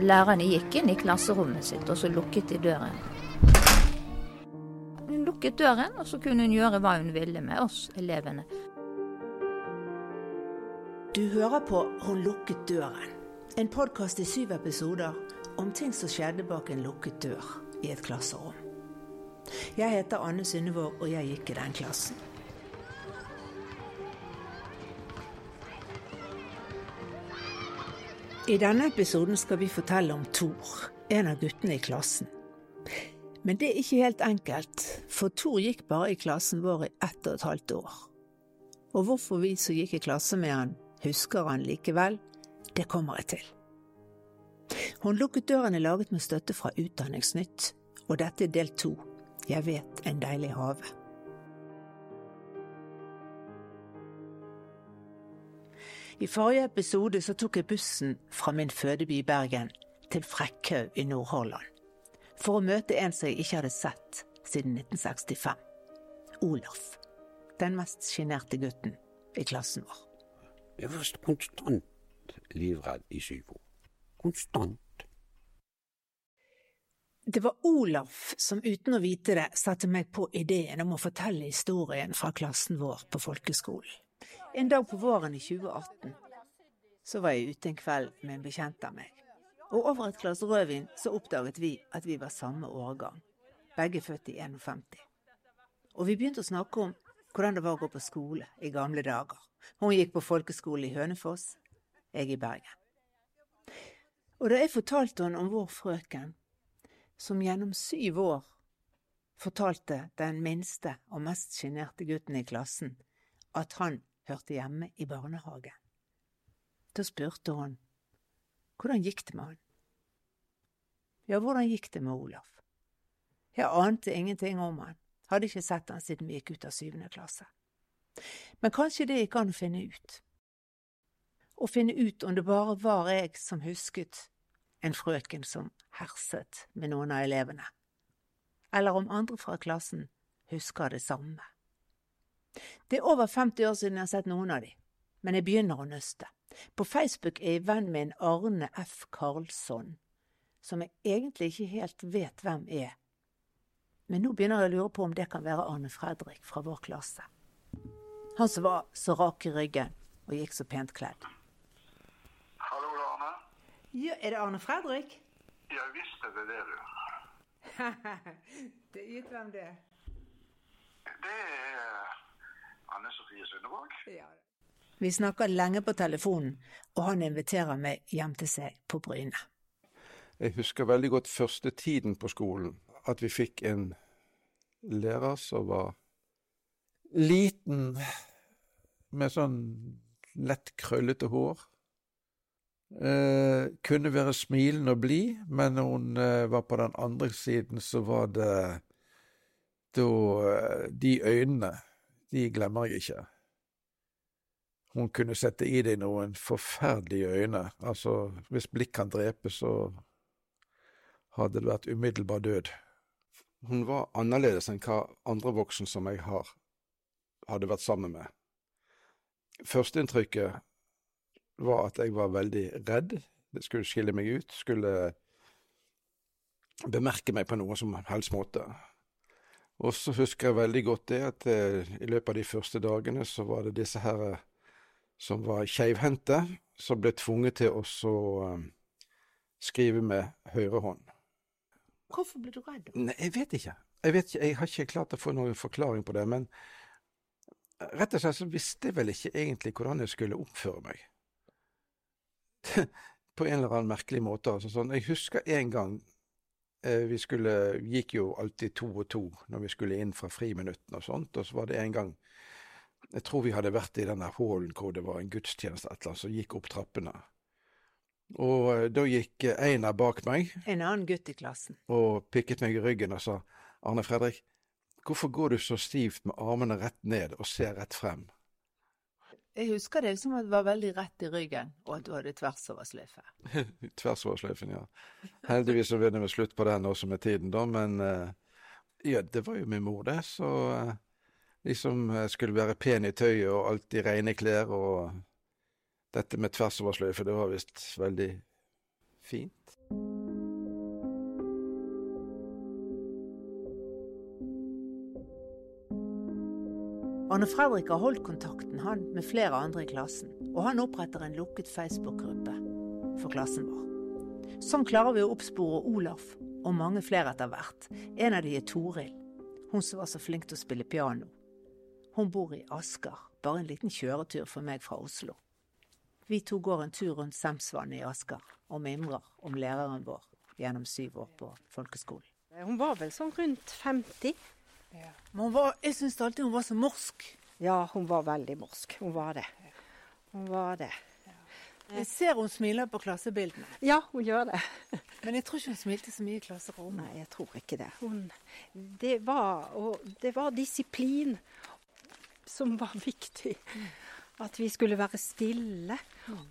lærerne gikk inn i klasserommet sitt, og så lukket de døren. Hun lukket døren, og så kunne hun gjøre hva hun ville med oss elevene. Du hører på Hun lukket døren, en podkast i syv episoder om ting som skjedde bak en lukket dør i et klasserom. Jeg heter Anne Synnevåg, og jeg gikk i den klassen. I denne episoden skal vi fortelle om Thor, en av guttene i klassen. Men det er ikke helt enkelt, for Thor gikk bare i klassen vår i ett og et halvt år. Og hvorfor vi som gikk i klasse med han, husker han likevel, det kommer jeg til. Hun lukket døren er laget med støtte fra Utdanningsnytt, og dette er del to. Jeg vet en deilig hage. I forrige episode så tok jeg bussen fra min fødeby Bergen til Frekkhaug i Nordhordland. For å møte en som jeg ikke hadde sett siden 1965. Olaf. Den mest sjenerte gutten i klassen vår. Jeg var konstant livredd i syv år. Konstant. Det var Olaf som uten å vite det satte meg på ideen om å fortelle historien fra klassen vår på folkeskolen. En dag på våren i 2018 så var jeg ute en kveld med en bekjent av meg. Og over et glass rødvin så oppdaget vi at vi var samme årgang. Begge født i 51. Og vi begynte å snakke om hvordan det var å gå på skole i gamle dager. Hun gikk på folkeskole i Hønefoss, jeg i Bergen. Og da jeg fortalte henne om vår frøken, som gjennom syv år fortalte den minste og mest sjenerte gutten i klassen at han hørte hjemme i barnehage. Da spurte hun hvordan gikk det med han? Ja, hvordan gikk det med Olaf? Jeg ante ingenting om han, hadde ikke sett han siden vi gikk ut av syvende klasse. Men kanskje det gikk an å finne ut. Å finne ut om det bare var jeg som husket en frøken som herset med noen av elevene, eller om andre fra klassen husker det samme. Det er over 50 år siden jeg har sett noen av de, men jeg begynner å nøste. På Facebook er jeg venn med en Arne F. Karlsson, som jeg egentlig ikke helt vet hvem er. Men nå begynner jeg å lure på om det kan være Arne Fredrik fra vår klasse. Han som var så rak i ryggen og gikk så pent kledd. Hallo, Arne. Ja, er det Arne Fredrik? Ja visst er det, det du. det er Gitt hvem det er? Det er Anne Sofie Sundevåg. Ja. Vi snakker lenge på telefonen, og han inviterer meg hjem til seg på Bryne. Jeg husker veldig godt første tiden på skolen, at vi fikk en lærer som var liten, med sånn lett krøllete hår. Eh, kunne være smilende og blid, men når hun eh, var på den andre siden, så var det da eh, De øynene, de glemmer jeg ikke. Hun kunne sette i deg noen forferdelige øyne. Altså, hvis blikk kan drepe, så hadde det vært umiddelbar død. Hun var annerledes enn hva andre voksne som jeg har, hadde vært sammen med. Førsteinntrykket var at jeg var veldig redd. Det skulle skille meg ut, skulle bemerke meg på noen som helst måte. Og så husker jeg veldig godt det at eh, i løpet av de første dagene så var det disse her eh, som var keivhendte, som ble tvunget til å eh, skrive med høyre hånd. Hvorfor ble du redd? Nei, jeg vet ikke. Jeg vet ikke, jeg har ikke klart å få noen forklaring på det, men rett og slett så visste jeg vel ikke egentlig hvordan jeg skulle oppføre meg. på en eller annen merkelig måte. Altså, sånn. Jeg husker en gang eh, vi skulle, gikk jo alltid to og to når vi skulle inn fra friminuttene og sånt, og så var det en gang jeg tror vi hadde vært i den der hallen hvor det var en gudstjeneste et eller annet som gikk opp trappene. Og eh, da gikk Einar bak meg. En annen gutt i klassen. Og pikket meg i ryggen og sa, Arne Fredrik, hvorfor går du så stivt med armene rett ned og ser rett frem? Jeg husker det som at det var veldig rett i ryggen, og at du hadde tversoversløyfe. tversoversløyfen, ja. Heldigvis så ble det slutt på den også med tiden, da, men uh, ja, det var jo min mor, det, så uh, liksom eh, skulle være pen i tøyet og alltid rene klær, og dette med tversoversløyfe, det var visst veldig fint. Arne Fredrik har holdt kontakten han med flere andre i klassen, og han oppretter en lukket Facebook-gruppe for klassen vår. Sånn klarer vi å oppspore Olaf og mange flere etter hvert. En av de er Toril, hun som var så flink til å spille piano. Hun bor i Asker, bare en liten kjøretur for meg fra Oslo. Vi to går en tur rundt Semsvannet i Asker og mimrer om læreren vår gjennom syv år på folkeskolen. Hun var vel sånn rundt 50. Men var, jeg syns alltid hun var så morsk. Ja, hun var veldig morsk. Hun var det. Hun var det. Jeg ser hun smiler på klassebildene, Ja, hun gjør det. men jeg tror ikke hun smilte så mye i klasserommet. Nei, jeg tror ikke det. Hun, det, var, og det var disiplin som var viktig. At vi skulle være stille.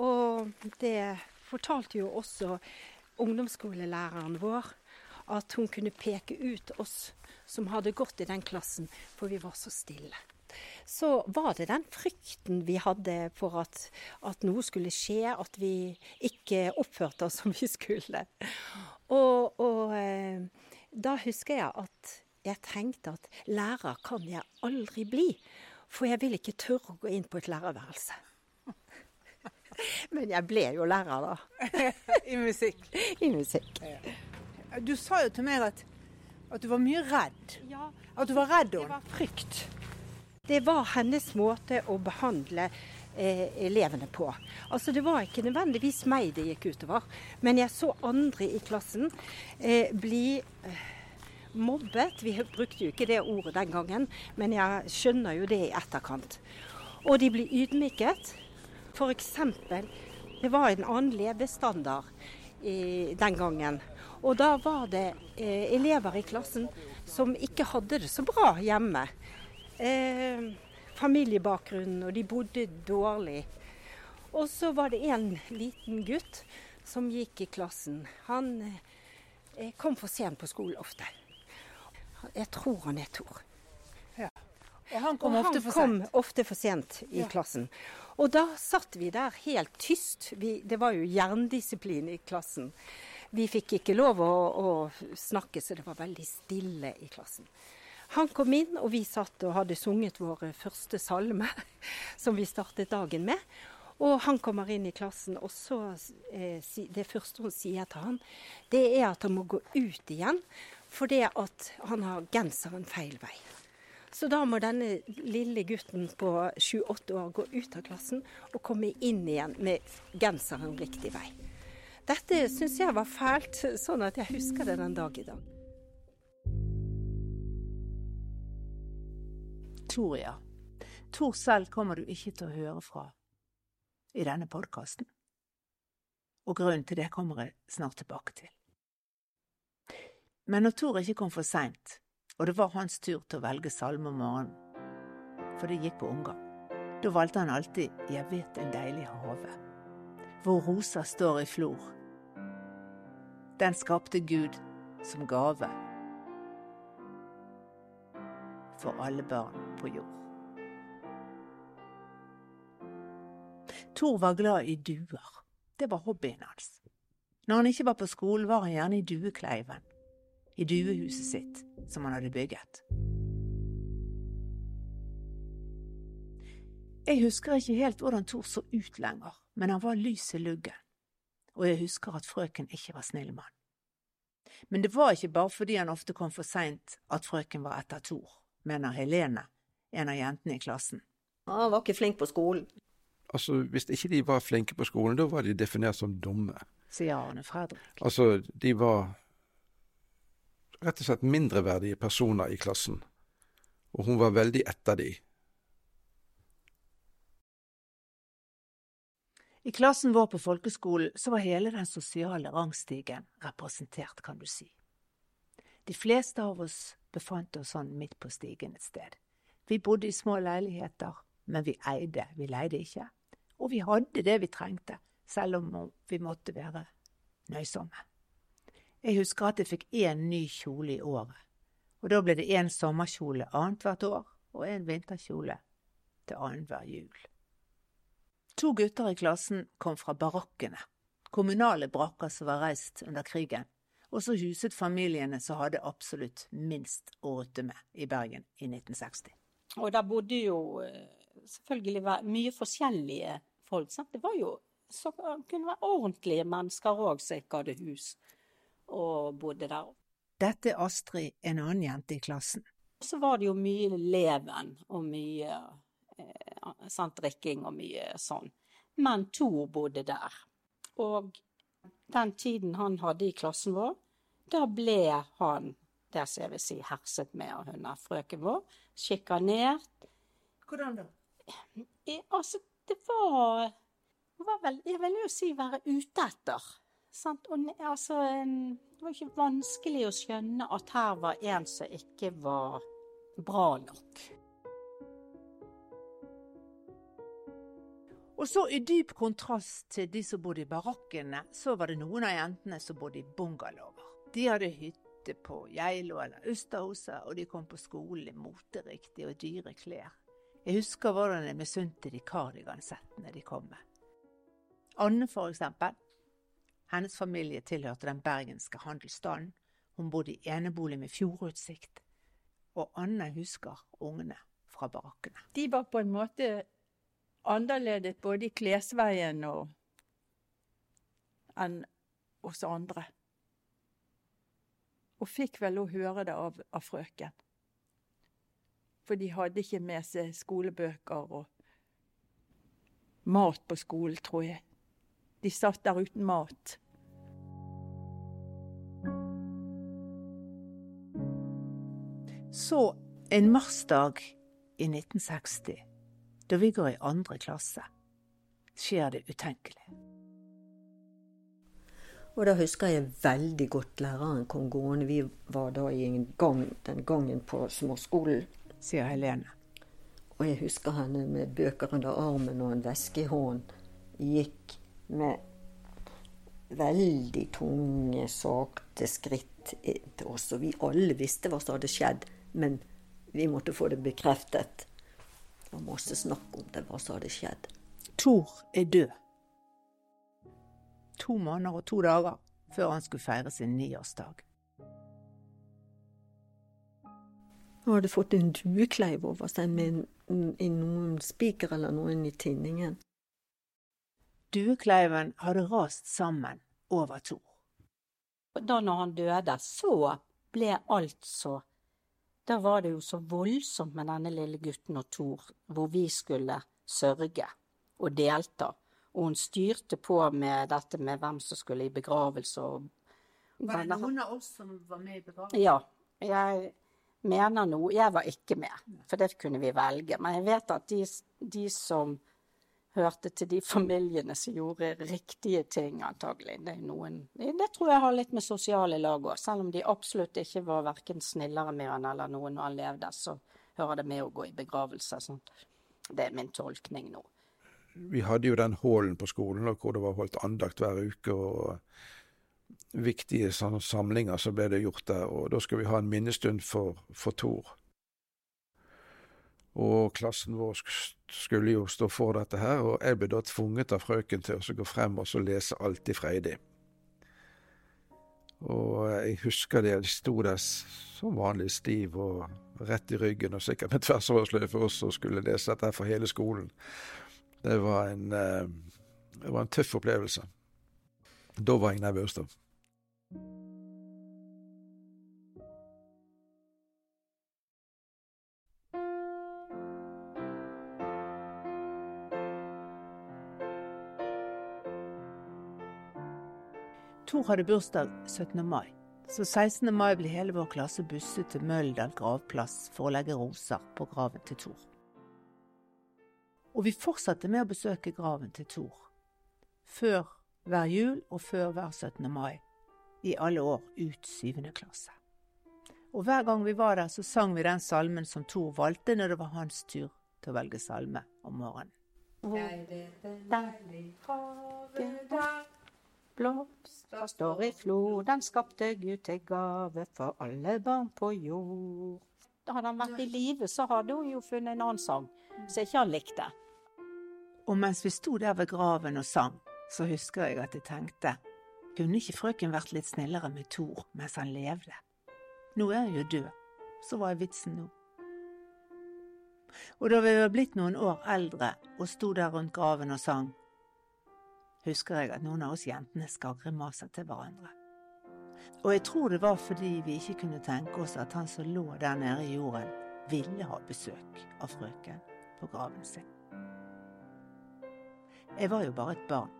Og det fortalte jo også ungdomsskolelæreren vår. At hun kunne peke ut oss som hadde gått i den klassen, for vi var så stille. Så var det den frykten vi hadde for at, at noe skulle skje, at vi ikke oppførte oss som vi skulle. Og, og eh, da husker jeg at jeg tenkte at lærer kan jeg aldri bli. For jeg vil ikke tørre å gå inn på et lærerværelse. Men jeg ble jo lærer, da. I musikk. I musikk. Du sa jo til meg at, at du var mye redd. Ja, At du var redd det var frykt. Det var hennes måte å behandle eh, elevene på. Altså Det var ikke nødvendigvis meg det gikk utover, men jeg så andre i klassen eh, bli eh, mobbet. Vi brukte jo ikke det ordet den gangen, men jeg skjønner jo det i etterkant. Og de blir ydmyket. F.eks. det var en annen levestandard i, den gangen. Og da var det eh, elever i klassen som ikke hadde det så bra hjemme. Eh, familiebakgrunn, og de bodde dårlig. Og så var det en liten gutt som gikk i klassen. Han eh, kom for sent på skolen ofte. Jeg tror han er Tor. Ja. Og han kom Og ofte han for kom ofte for sent i Ja. klassen. Og da satt vi der helt tyst. Vi, det var jo jerndisiplin i klassen. Vi fikk ikke lov å, å snakke, så det var veldig stille i klassen. Han kom inn, og vi satt og hadde sunget vår første salme, som vi startet dagen med. Og han kommer inn i klassen, og så eh, Det første hun sier til han, det er at han må gå ut igjen, fordi at han har genseren feil vei. Så da må denne lille gutten på sju-åtte år gå ut av klassen og komme inn igjen med genseren riktig vei. Dette syns jeg var fælt, sånn at jeg husker det den dag i dag. Tor, ja. Tor selv kommer du ikke til å høre fra i denne podkasten. Og grunnen til det kommer jeg snart tilbake til. Men når Tor ikke kom for seint, og det var hans tur til å velge salme om morgenen, for det gikk på omgang, da valgte han alltid Jeg vet en deilig have, hvor roser står i flor. Den skapte Gud som gave for alle barn på jord. Tor var glad i duer. Det var hobbyen hans. Når han ikke var på skolen, var han gjerne i duekleiven. I duehuset sitt, som han hadde bygget. Jeg husker ikke helt hvordan Tor så ut lenger, men han var lys i luggen. Og jeg husker at frøken ikke var snill mann. Men det var ikke bare fordi han ofte kom for seint at frøken var etter Tor, mener Helene, en av jentene i klassen. Han var ikke flink på skolen. Altså, Hvis ikke de var flinke på skolen, da var de definert som dumme. sier Arne Fredrik. Altså, de var rett og slett mindreverdige personer i klassen. Og hun var veldig etter de. I klassen vår på folkeskolen så var hele den sosiale rangstigen representert, kan du si. De fleste av oss befant oss sånn midt på stigen et sted. Vi bodde i små leiligheter, men vi eide, vi leide ikke. Og vi hadde det vi trengte, selv om vi måtte være nøysomme. Jeg husker at jeg fikk én ny kjole i året, og da ble det én sommerkjole annethvert år og en vinterkjole til annenhver jul. To gutter i klassen kom fra barakkene, kommunale brakker som var reist under krigen, og så huset familiene som hadde absolutt minst å rutte med i Bergen i 1960. Og der bodde jo eh, selvfølgelig mye forskjellige folk. Sant? Det var jo så kunne være ordentlige mennesker òg som ikke hadde hus og bodde der. Dette er Astrid, en annen jente i klassen. Så var det jo mye leven og mye sant, drikking og mye sånn. Men Tor bodde der. Og den tiden han hadde i klassen vår, da ble han det som jeg vil si herset med av hun frøken vår. Sjikanert. Hvordan da? Eh, altså, det var, var vel Jeg vil jo si være ute etter. Sant? Og, altså, det var ikke vanskelig å skjønne at her var en som ikke var bra nok. Og så i dyp kontrast til de som bodde i barakkene, så var det noen av jentene som bodde i bungalower. De hadde hytte på Geilo eller Austerhuset, og de kom på skolen i moteriktige og dyre klær. Jeg husker hvordan jeg misunte de kardigansettene de kom med. Anne, for eksempel. Hennes familie tilhørte den bergenske handelsstanden. Hun bodde i enebolig med fjordutsikt. Og Anne husker ungene fra barakkene. De var på en måte annerledes både i klesveien og enn oss andre. Og fikk vel å høre det av, av, frøken. For de hadde ikke med seg skolebøker og mat på skolen, tror jeg. De satt der uten mat. Så en marsdag i 1960 da vi går i andre klasse, skjer det utenkelig. Og da husker jeg veldig godt læreren kom gående. Vi var da i en gang den gangen på småskolen. Sier Helene. Og jeg husker henne med bøker under armen og en veske i hånden. Gikk med veldig tunge, sakte skritt til oss. Og vi alle visste hva som hadde skjedd, men vi måtte få det bekreftet og masse snakk om det, hva som hadde skjedd. Tor er død. To måneder og to dager før han skulle feire sin niårsdag. Han hadde fått en duekleiv over seg med noen spiker eller noen i tinningen. Duekleiven hadde rast sammen over Tor. Da når han døde, så ble alt så da var det jo så voldsomt med denne lille gutten og Tor, hvor vi skulle sørge og delta. Og hun styrte på med dette med hvem som skulle i begravelse og Var det noen av oss som var med i begravelsen? Ja. Jeg mener noe Jeg var ikke med, for det kunne vi velge. Men jeg vet at de, de som hørte til de familiene som gjorde riktige ting, antagelig. Det, noen, det tror jeg har litt med sosiale lag òg. Selv om de absolutt ikke var verken snillere med han eller noen når han levde, så hører det med å gå i begravelse. Sånn. Det er min tolkning nå. Vi hadde jo den hallen på skolen hvor det var holdt andakt hver uke. og Viktige samlinger som ble det gjort der. og Da skal vi ha en minnestund for, for Tor. Og klassen vår skulle jo stå for dette her, og jeg ble da tvunget av frøken til å gå frem og lese alt i Freidi. Og jeg husker det, jeg sto der som vanlig stiv og rett i ryggen, og sikkert med tversoversløyfe oss og skulle lese dette for hele skolen. Det var en, eh, det var en tøff opplevelse. Da var jeg nervøs, da. Tor hadde bursdag 17. mai, så 16. mai ble hele vår klasse busset til Møldal gravplass for å legge roser på graven til Tor. Og vi fortsatte med å besøke graven til Tor. Før hver jul og før hver 17. mai. I alle år ut syvende klasse. Og hver gang vi var der, så sang vi den salmen som Tor valgte når det var hans tur til å velge salme om morgenen. Jeg vet en deilig der Blomster står i flor, den skapte Gud til gave for alle barn på jord. Hadde han vært i live, så hadde hun jo funnet en annen sang som ikke han likte. Og mens vi sto der ved graven og sang, så husker jeg at jeg tenkte, kunne ikke frøken vært litt snillere med Thor mens han levde? Nå er han jo død, så hva er vitsen nå? Og da vi var blitt noen år eldre og sto der rundt graven og sang, husker jeg at noen av oss jentene skar grimaser til hverandre. Og jeg tror det var fordi vi ikke kunne tenke oss at han som lå der nede i jorden, ville ha besøk av frøken på graven sin. Jeg var jo bare et barn,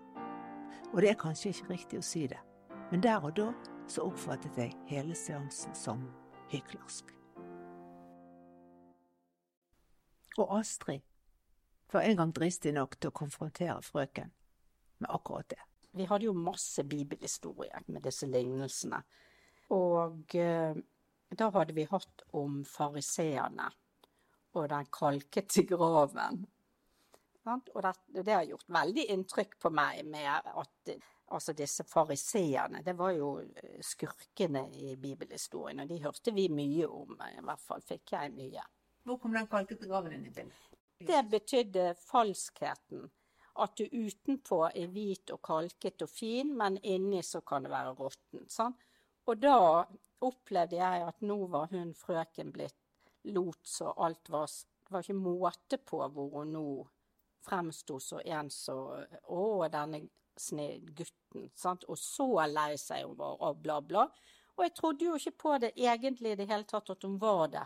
og det er kanskje ikke riktig å si det, men der og da så oppfattet jeg hele seansen som hyklersk. Og Astrid var en gang dristig nok til å konfrontere frøken med akkurat det. Vi hadde jo masse bibelhistorier med disse lignelsene. Og eh, da hadde vi hatt om fariseerne og den kalkete graven. Og det, det, har gjort veldig inntrykk på meg med at altså disse fariseerne, det var jo skurkene i bibelhistorien, og de hørte vi mye om. I hvert fall fikk jeg mye. Hvor kom den kalkete graven inn i bildet? Det betydde falskheten. At du utenpå er hvit og kalket og fin, men inni så kan det være råttent. Sånn? Og da opplevde jeg at nå var hun frøken blitt lots, og alt var Det var ikke måte på hvor hun nå fremsto så en så Å, denne gutten. Sant? Og så lei seg hun var, og bla, bla. Og jeg trodde jo ikke på det egentlig i det hele tatt at hun var det.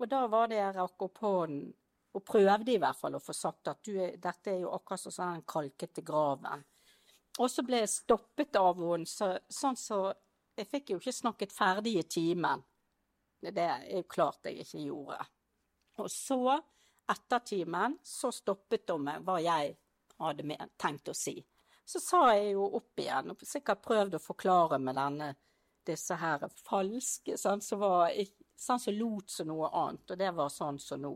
Og da var det jeg rakk opp hånden og prøvde i hvert fall å få sagt at du, dette er jo akkurat som sånn den kalkete graven. Og så ble jeg stoppet av henne, så, sånn så Jeg fikk jo ikke snakket ferdig i timen. Det er jo klart jeg ikke gjorde. Og så, etter timen, så stoppet hun meg hva jeg hadde tenkt å si. Så sa jeg jo opp igjen, og sikkert prøvd å forklare med denne, disse her falske, sånn som så sånn som lot som noe annet, og det var sånn som nå.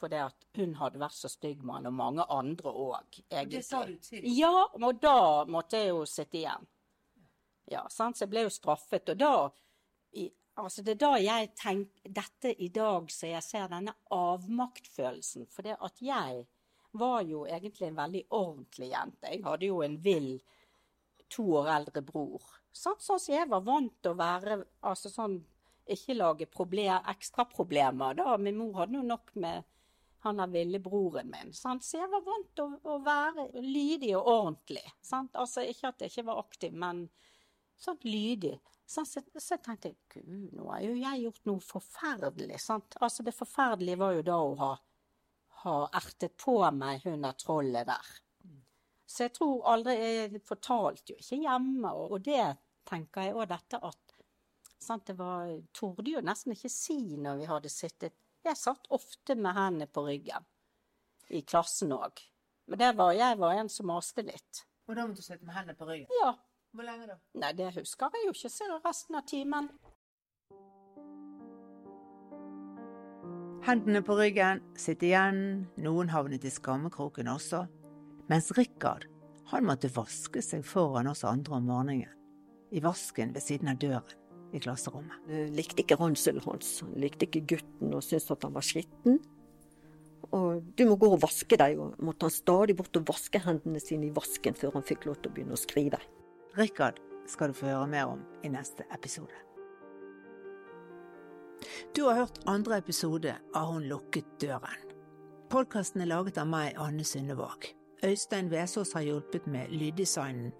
Fordi at hun hadde vært så stygg med han, og mange andre òg. Det sa du til? Ja, og da måtte jeg jo sitte igjen. Ja, sant, så jeg ble jo straffet. Og da i, Altså, det er da jeg tenker Dette i dag så jeg ser denne avmaktfølelsen. For det at jeg var jo egentlig en veldig ordentlig jente. Jeg hadde jo en vill to år eldre bror. Sånn som så jeg var vant til å være altså sånn Ikke lage problem, ekstraproblemer, da. Min mor hadde jo nok med han er lillebroren min. Sant? Så jeg var vant til å, å, være lydig og ordentlig. Sant? Altså ikke at jeg ikke var aktiv, men sånn lydig. Så, så, jeg tenkte jeg gud, nå har jo jeg gjort noe forferdelig. Sant? Altså det forferdelige var jo da å ha, ha ertet på meg hun der trollet der. Så jeg tror aldri Jeg fortalte jo ikke hjemme, og, og det tenker jeg òg dette at sant? Det var Torde jo nesten ikke si når vi hadde sittet jeg satt ofte med hendene på ryggen. I klassen òg. Men der var, jeg var en som maste litt. Og da måtte du sitte med hendene på ryggen? Ja. Hvor lenge da? Nei, det husker jeg jo ikke så resten av timen. Hendene på ryggen, sitte igjen, noen havnet i skammekroken også. Mens Rikard, han måtte vaske seg foran oss andre om morgenen. I vasken ved siden av døren i klasserommet. Hun likte ikke ranselen hans. Han likte ikke gutten og syntes at han var skitten. Og du må gå og vaske deg, og måtte han stadig bort og vaske hendene sine i vasken før han fikk lov til å begynne å skrive. Rikard skal du få høre mer om i neste episode. Du har hørt andre episode av Hun lukket døren. Podkasten er laget av meg, Anne Sundevåg. Øystein Vesaas har hjulpet med lyddesignen,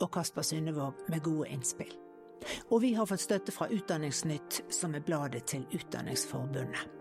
og Kasper Sundevåg med gode innspill. Og vi har fått støtte fra Utdanningsnytt, som er bladet til Utdanningsforbundet.